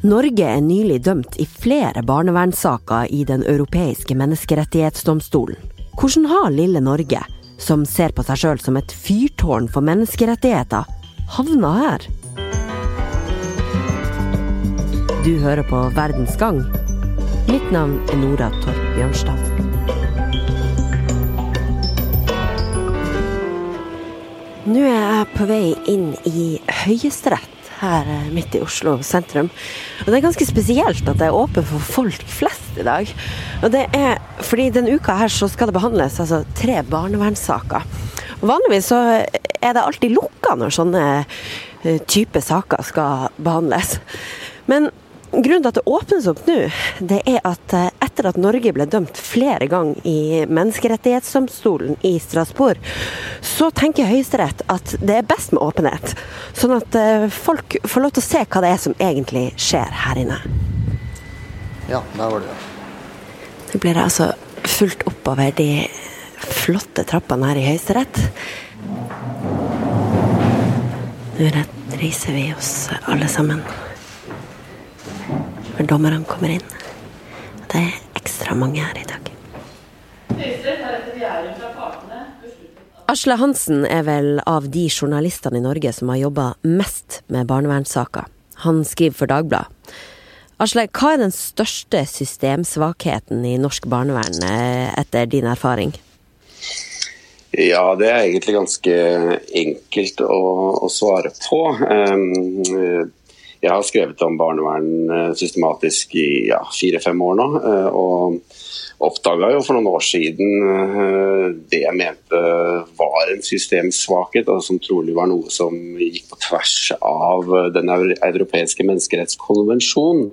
Norge er nylig dømt i flere barnevernssaker i Den europeiske menneskerettighetsdomstolen. Hvordan har lille Norge, som ser på seg sjøl som et fyrtårn for menneskerettigheter, havna her? Du hører på Verdens gang. Mitt navn er Nora Torp Bjørnstad. Nå er jeg på vei inn i Høyesterett her eh, midt i Oslo sentrum. Og det er ganske spesielt at det er åpent for folk flest i dag. Og det er fordi denne uka her så skal det behandles altså, tre barnevernssaker. Og vanligvis så er det alltid lukka når sånne uh, type saker skal behandles. Men Grunnen til at det åpnes opp nå, det er at eh, etter at Norge ble dømt flere ganger i Menneskerettighetsdomstolen i Strasbourg, så tenker Høyesterett at det er best med åpenhet. Sånn at eh, folk får lov til å se hva det er som egentlig skjer her inne. Ja, der var det. Nå blir det altså fulgt oppover de flotte trappene her i Høyesterett. Nå reiser vi oss alle sammen når dommerne kommer inn. Det er ekstra mange her i dag. Asle Hansen er vel av de journalistene i Norge som har jobba mest med barnevernssaker. Han skriver for Dagbladet. Asle, hva er den største systemsvakheten i norsk barnevern eh, etter din erfaring? Ja, det er egentlig ganske enkelt å, å svare på. Um, jeg har skrevet om barnevern eh, systematisk i ja, fire-fem år nå. Eh, og oppdaga jo for noen år siden eh, det jeg mente var en systemsvakhet, og som trolig var noe som gikk på tvers av den europeiske menneskerettskonvensjonen.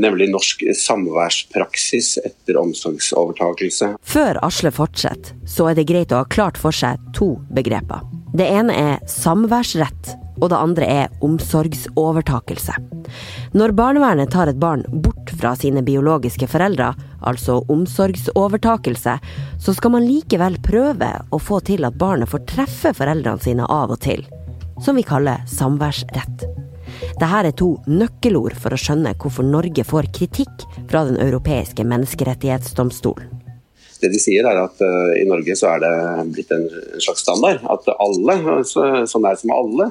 Nemlig norsk samværspraksis etter omsorgsovertakelse. Før Asle fortsetter, så er det greit å ha klart for seg to begreper. Det ene er samværsrett og det andre er omsorgsovertakelse. Når barnevernet tar et barn bort fra sine biologiske foreldre, altså omsorgsovertakelse, så skal man likevel prøve å få til at barnet får treffe foreldrene sine av og til, som vi kaller samværsrett. Dette er to nøkkelord for å skjønne hvorfor Norge får kritikk fra Den europeiske menneskerettighetsdomstolen. Det de sier er at uh, I Norge så er det blitt en slags standard at alle, så, så nær som alle,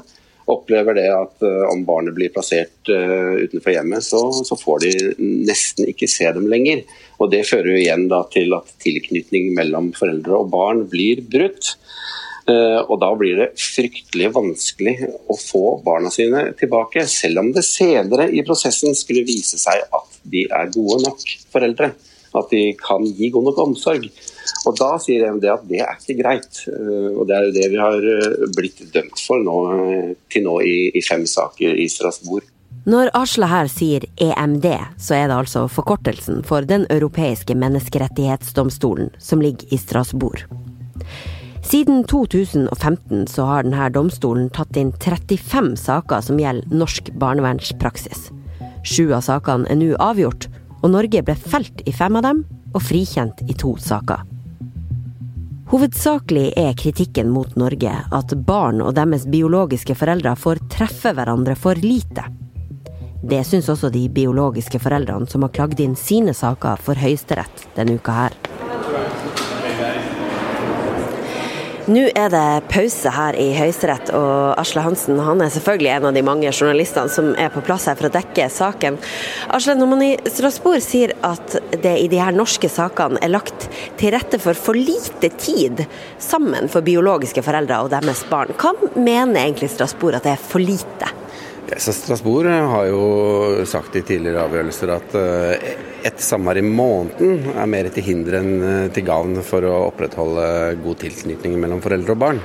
opplever det at uh, om barnet blir plassert uh, utenfor hjemmet, så, så, får de nesten ikke se dem lenger. Og Det fører jo igjen til at tilknytning mellom foreldre og barn blir brutt. Uh, og Da blir det fryktelig vanskelig å få barna sine tilbake, selv om det senere i prosessen skulle vise seg at de er gode nok foreldre. At de kan gi god nok omsorg. Og Da sier EMD at det er ikke greit. Eh, og Det er jo det vi har eh, blitt dømt for nå, eh, til nå i, i fem saker i Strasbourg. Når Asle her sier EMD, så er det altså forkortelsen for Den europeiske menneskerettighetsdomstolen, som ligger i Strasbourg. Siden 2015 så har denne domstolen tatt inn 35 saker som gjelder norsk barnevernspraksis. Sju av sakene er nå avgjort, og Norge ble felt i fem av dem og frikjent i to saker. Hovedsakelig er kritikken mot Norge at barn og deres biologiske foreldre får treffe hverandre for lite. Det syns også de biologiske foreldrene som har klagd inn sine saker for Høyesterett denne uka her. Nå er det pause her i Høyesterett, og Asle Hansen han er selvfølgelig en av de mange journalistene som er på plass her for å dekke saken. Asle, når man i Strasbourg sier at det i de her norske sakene er lagt til rette for for lite tid sammen for biologiske foreldre og deres barn, hva mener egentlig Strasbourg at det er for lite? Strasbourg har jo sagt i tidligere avgjørelser at et ett samvær i måneden er mer til hinder enn eh, til gavn for å opprettholde god tilknytning mellom foreldre og barn.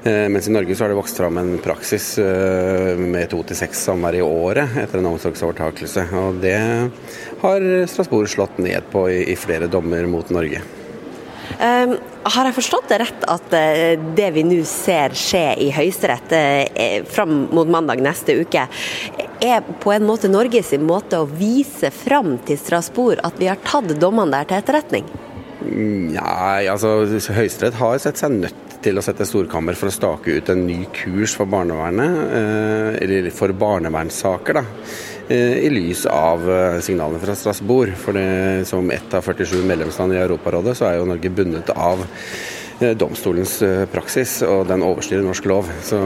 Eh, mens i Norge så har det vokst fram en praksis med to til seks samvær i året etter en omsorgsovertakelse. Og det har Strasbourg slått ned på i flere dommer mot Norge. Um, har jeg forstått det rett at uh, det vi nå ser skje i Høyesterett uh, fram mot mandag neste uke, er på en måte Norges måte å vise fram til Strasbourg at vi har tatt dommene der til etterretning? Nei, altså Høyesterett har sett seg nødt til å sette storkammer for å stake ut en ny kurs for barnevernet, eller for barnevernssaker. da. I lys av signalene fra Strasbourg. For det, som ett av 47 medlemsland i Europarådet, så er jo Norge bundet av Eh, domstolens eh, praksis, og den overstyrer norsk lov. Så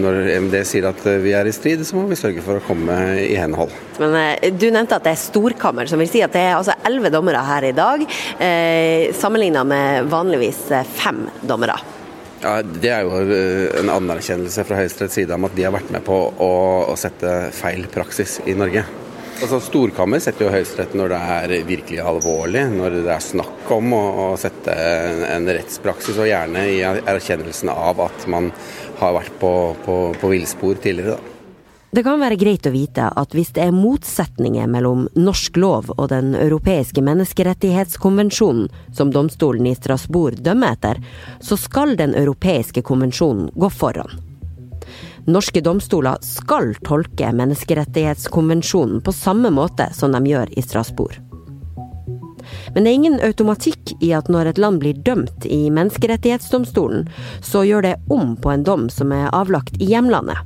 når MD sier at eh, vi er i strid, så må vi sørge for å komme i henhold. Men Du nevnte at det er storkammer, som vil si at det er altså elleve dommere her i dag, eh, sammenligna med vanligvis fem dommere. Ja, Det er jo en anerkjennelse fra Høyesteretts side om at de har vært med på å, å sette feil praksis i Norge. Altså, Storkammer setter jo Høyesterett når det er virkelig alvorlig, når det er snakk om å, å sette en, en, rettspraksis, og gjerne i erkjennelsen av at man har vært på, på, på villspor tidligere. da. Det kan være greit å vite at hvis det er motsetninger mellom norsk lov og Den europeiske menneskerettighetskonvensjonen, som domstolen i Strasbourg dømmer etter, så skal Den europeiske konvensjonen gå foran. Norske domstoler skal tolke menneskerettighetskonvensjonen på samme måte som de gjør i Strasbourg. Men det er ingen automatikk i at når et land blir dømt i menneskerettighetsdomstolen, så gjør det om på en dom som er avlagt i hjemlandet.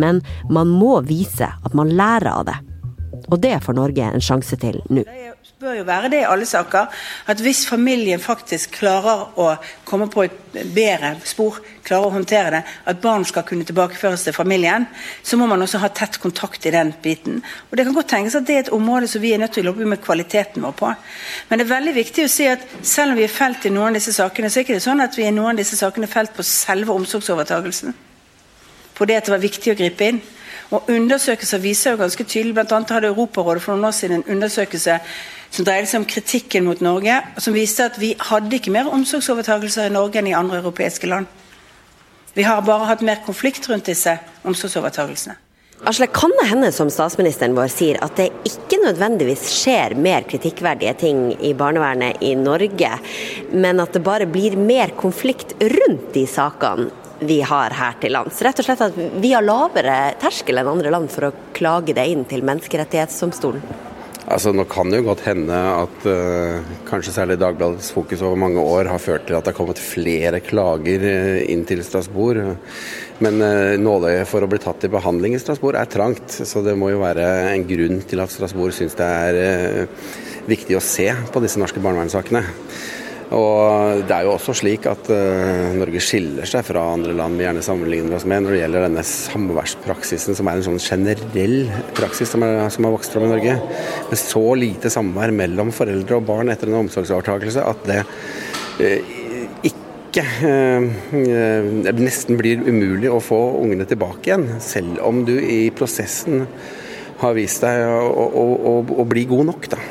Men man må vise at man lærer av det. Og det får Norge en sjanse til nå Det bør jo være det i alle saker, at hvis familien faktisk klarer å komme på et bedre spor, klarer å håndtere det, at barn skal kunne tilbakeføres til familien, så må man også ha tett kontakt i den biten. Og Det kan godt tenkes at det er et område som vi er nødt til å jobbe med kvaliteten vår på. Men det er veldig viktig å si at selv om vi er felt i noen av disse sakene, så er det ikke sånn at vi i noen av disse sakene er felt på selve omsorgsovertagelsen. At det var viktig å gripe inn. Og Undersøkelser viser jo ganske tydelig, bl.a. hadde Europarådet for noen år siden en undersøkelse som dreide seg om kritikken mot Norge, som viste at vi hadde ikke mer omsorgsovertakelser i Norge enn i andre europeiske land. Vi har bare hatt mer konflikt rundt disse omsorgsovertakelsene. Asle, kan det hende, som statsministeren vår sier, at det ikke nødvendigvis skjer mer kritikkverdige ting i barnevernet i Norge, men at det bare blir mer konflikt rundt de sakene vi har her til lands? Rett og slett at vi har lavere terskel enn andre land for å klage det inn til Menneskerettighetsdomstolen? Altså, Nå kan det jo godt hende at uh, kanskje særlig Dagbladets fokus over mange år har ført til at det har kommet flere klager uh, inn til Strasbourg. Men uh, nåløyet for å bli tatt til behandling i Strasbourg er trangt. Så det må jo være en grunn til at Strasbourg syns det er viktig å se på disse norske barnevernssakene. Og Det er jo også slik at uh, Norge skiller seg fra andre land vi gjerne sammenligner oss med når det gjelder denne samværspraksisen, som er en sånn generell praksis som, er, som har vokst fram i Norge. Med så lite samvær mellom foreldre og barn etter en omsorgsovertakelse at det uh, ikke uh, nesten blir umulig å få ungene tilbake igjen, selv om du i prosessen har vist deg å, å, å, å bli god nok. da.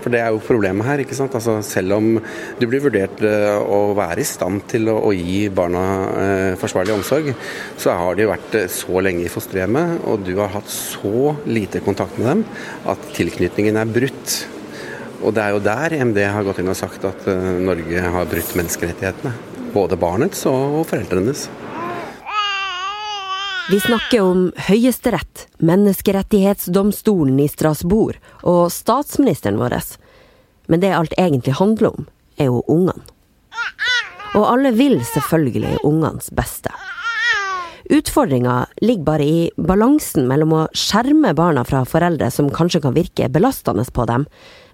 For det er jo problemet her. ikke sant? Altså, selv om du blir vurdert eh, å være i stand til å, å gi barna eh, forsvarlig omsorg, så har de vært eh, så lenge i fosterhjemmet, og du har hatt så lite kontakt med dem at tilknytningen er brutt. Og det er jo der MD har gått inn og sagt at eh, Norge har brutt menneskerettighetene. Både barnets og foreldrenes. Vi snakker om Høyesterett, Menneskerettighetsdomstolen i Strasbourg og statsministeren vår. Men det alt egentlig handler om, er jo ungene. Og alle vil selvfølgelig ungenes beste. Utfordringa ligger bare i balansen mellom å skjerme barna fra foreldre som kanskje kan virke belastende på dem,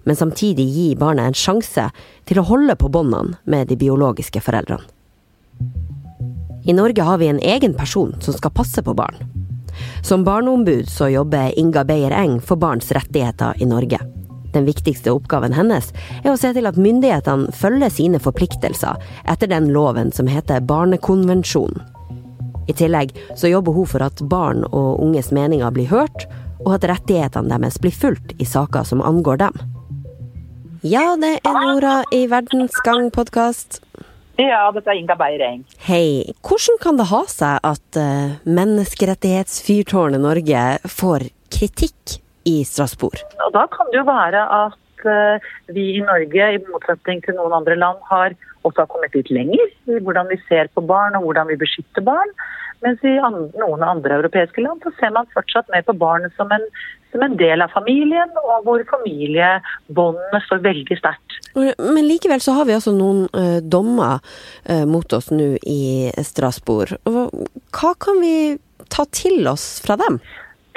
men samtidig gi barnet en sjanse til å holde på båndene med de biologiske foreldrene. I Norge har vi en egen person som skal passe på barn. Som barneombud så jobber Inga Beyer Eng for barns rettigheter i Norge. Den viktigste oppgaven hennes er å se til at myndighetene følger sine forpliktelser etter den loven som heter Barnekonvensjonen. I tillegg så jobber hun for at barn og unges meninger blir hørt, og at rettighetene deres blir fulgt i saker som angår dem. Ja, det er Nora i Verdensgang-podkast. Ja, dette er Inga Beireng. Hei. Hvordan kan det ha seg at uh, menneskerettighetsfyrtårnet Norge får kritikk i Strasbourg? Og da kan det jo være at uh, vi i Norge, i motsetning til noen andre land, har også har kommet litt lenger i hvordan vi ser på barn og hvordan vi beskytter barn. Mens i noen andre europeiske land så ser man fortsatt mer på barnet som en, som en del av familien, og hvor familiebåndene står veldig sterkt. Men likevel så har vi altså noen uh, dommer uh, mot oss nå i Strasbourg. Hva kan vi ta til oss fra dem?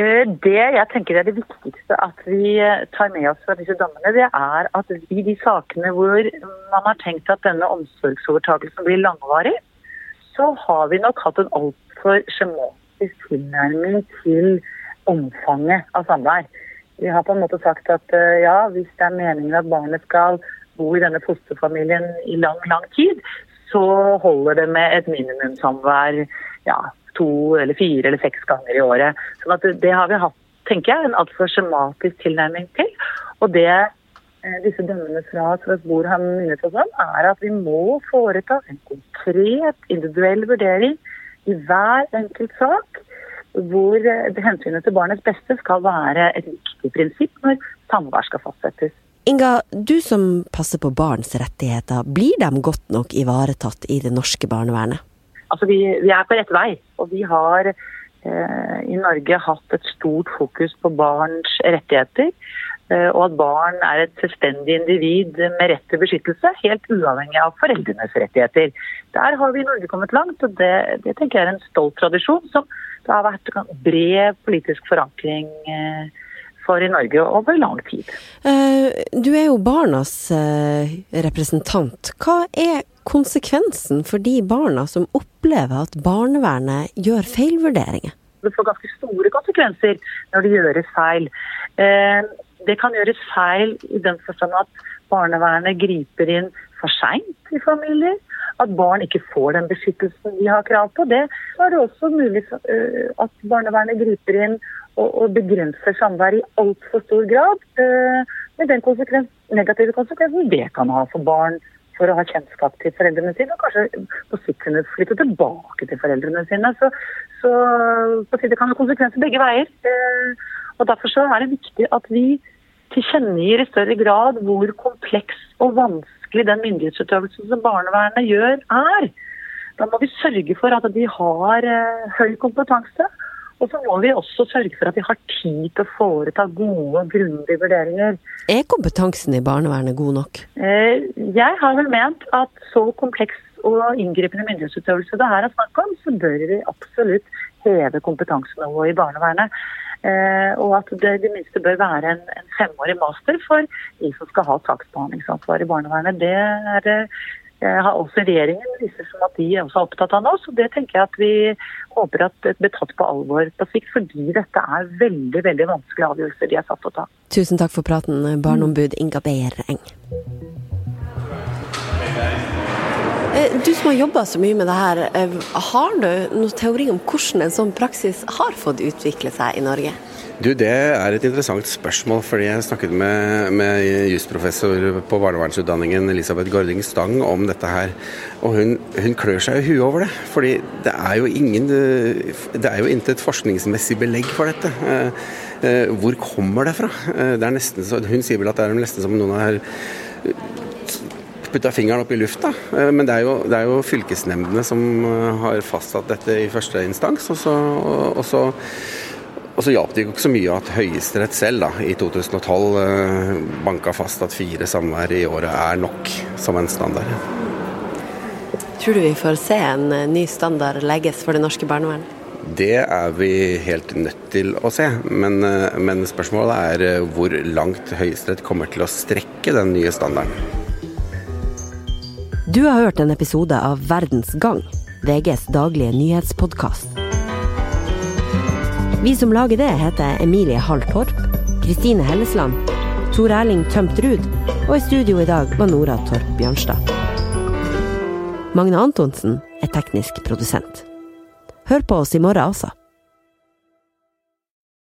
Eh, det jeg tenker er det viktigste at vi tar med oss fra disse dommene, det er at i de sakene hvor man har tenkt at denne omsorgsovertakelsen blir langvarig, så har vi nok hatt en altfor skjematisk tilnærming til omfanget av samvær. Vi har på en måte sagt at ja, hvis det er meningen at barnet skal bo i denne fosterfamilien i lang, lang tid, så holder det med et minimumssamvær ja, to eller fire eller seks ganger i året. Sånn det har vi hatt, tenker jeg, en altfor skjematisk tilnærming til. Og det eh, disse dømmene fra Strasbourg har minnet oss om, er at vi må foreta en konkret, individuell vurdering i hver enkelt sak, hvor eh, hensynet til barnets beste skal være et viktig prinsipp når samvær skal fastsettes. Inga, du som passer på barns rettigheter, blir de godt nok ivaretatt i det norske barnevernet? Altså, vi, vi er på rett vei. Og vi har eh, i Norge hatt et stort fokus på barns rettigheter. Eh, og at barn er et selvstendig individ med rett til beskyttelse, helt uavhengig av foreldrenes rettigheter. Der har vi i Norge kommet langt, og det, det tenker jeg er en stolt tradisjon som det har vært bred politisk forankring eh, for i Norge over lang tid. Eh, du er jo barnas eh, representant. Hva er konsekvensen for de barna som opplever at barnevernet gjør feilvurderinger? Det får ganske store konsekvenser når det gjøres feil. Eh, det kan gjøres feil i den forstand at barnevernet griper inn for seint i familier. At barn ikke får den beskyttelsen de har krav på. Det er det også mulig eh, at barnevernet griper inn og begrenser samvær i altfor stor grad. Eh, med den konsekvens, negative konsekvensen det kan ha for barn for å ha kjennskap til foreldrene sine, og kanskje på sikt kunne flytte tilbake til foreldrene sine. Så, så det kan ha konsekvenser begge veier. Eh, og Derfor så er det viktig at vi tilkjennegir i større grad hvor kompleks og vanskelig den myndighetsutøvelsen som barnevernet gjør, er. Da må vi sørge for at de har uh, høy kompetanse. Og så må vi også sørge for at de har tid til å foreta gode grundige vurderinger. Er kompetansen i barnevernet god nok? Eh, jeg har vel ment at så kompleks og inngripende myndighetsutøvelse det her er snakk om, så bør vi absolutt heve kompetansenivået i barnevernet. Eh, og at det i det minste bør være en, en femårig master for de som skal ha saksbehandlingsansvar i barnevernet. Det er har også regjeringen viser som at de er også opptatt av nå. Så det tenker jeg at vi håper at det blir tatt på alvor på sikt. Fordi dette er veldig veldig vanskelige avgjørelser de er satt til å ta. Tusen takk for praten, barneombud Inga Beyer Eng. Eh, du som har jobba så mye med det her, eh, har du noen teori om hvordan en sånn praksis har fått utvikle seg i Norge? Du, Det er et interessant spørsmål. fordi Jeg snakket med, med jusprofessor på barnevernsutdanningen Elisabeth Gording Stang om dette her. Og hun, hun klør seg i huet over det. fordi det er jo ingen Det er jo intet forskningsmessig belegg for dette. Eh, hvor kommer det fra? Det er nesten så, Hun sier vel at det er nesten som noen har putta fingeren opp i lufta. Men det er, jo, det er jo fylkesnemndene som har fastsatt dette i første instans. og så, og så og så hjalp det ikke så mye at Høyesterett selv da, i 2012 eh, banka fast at fire samvær i året er nok som en standard. Tror du vi får se en eh, ny standard legges for det norske barnevernet? Det er vi helt nødt til å se, men, eh, men spørsmålet er eh, hvor langt Høyesterett kommer til å strekke den nye standarden. Du har hørt en episode av Verdens gang, VGs daglige nyhetspodkast. Vi som lager det, heter Emilie Hall Torp, Kristine Hellesland, Tor Erling Tømt Ruud, og i studio i dag var Nora Torp Bjørnstad. Magne Antonsen er teknisk produsent. Hør på oss i morgen også.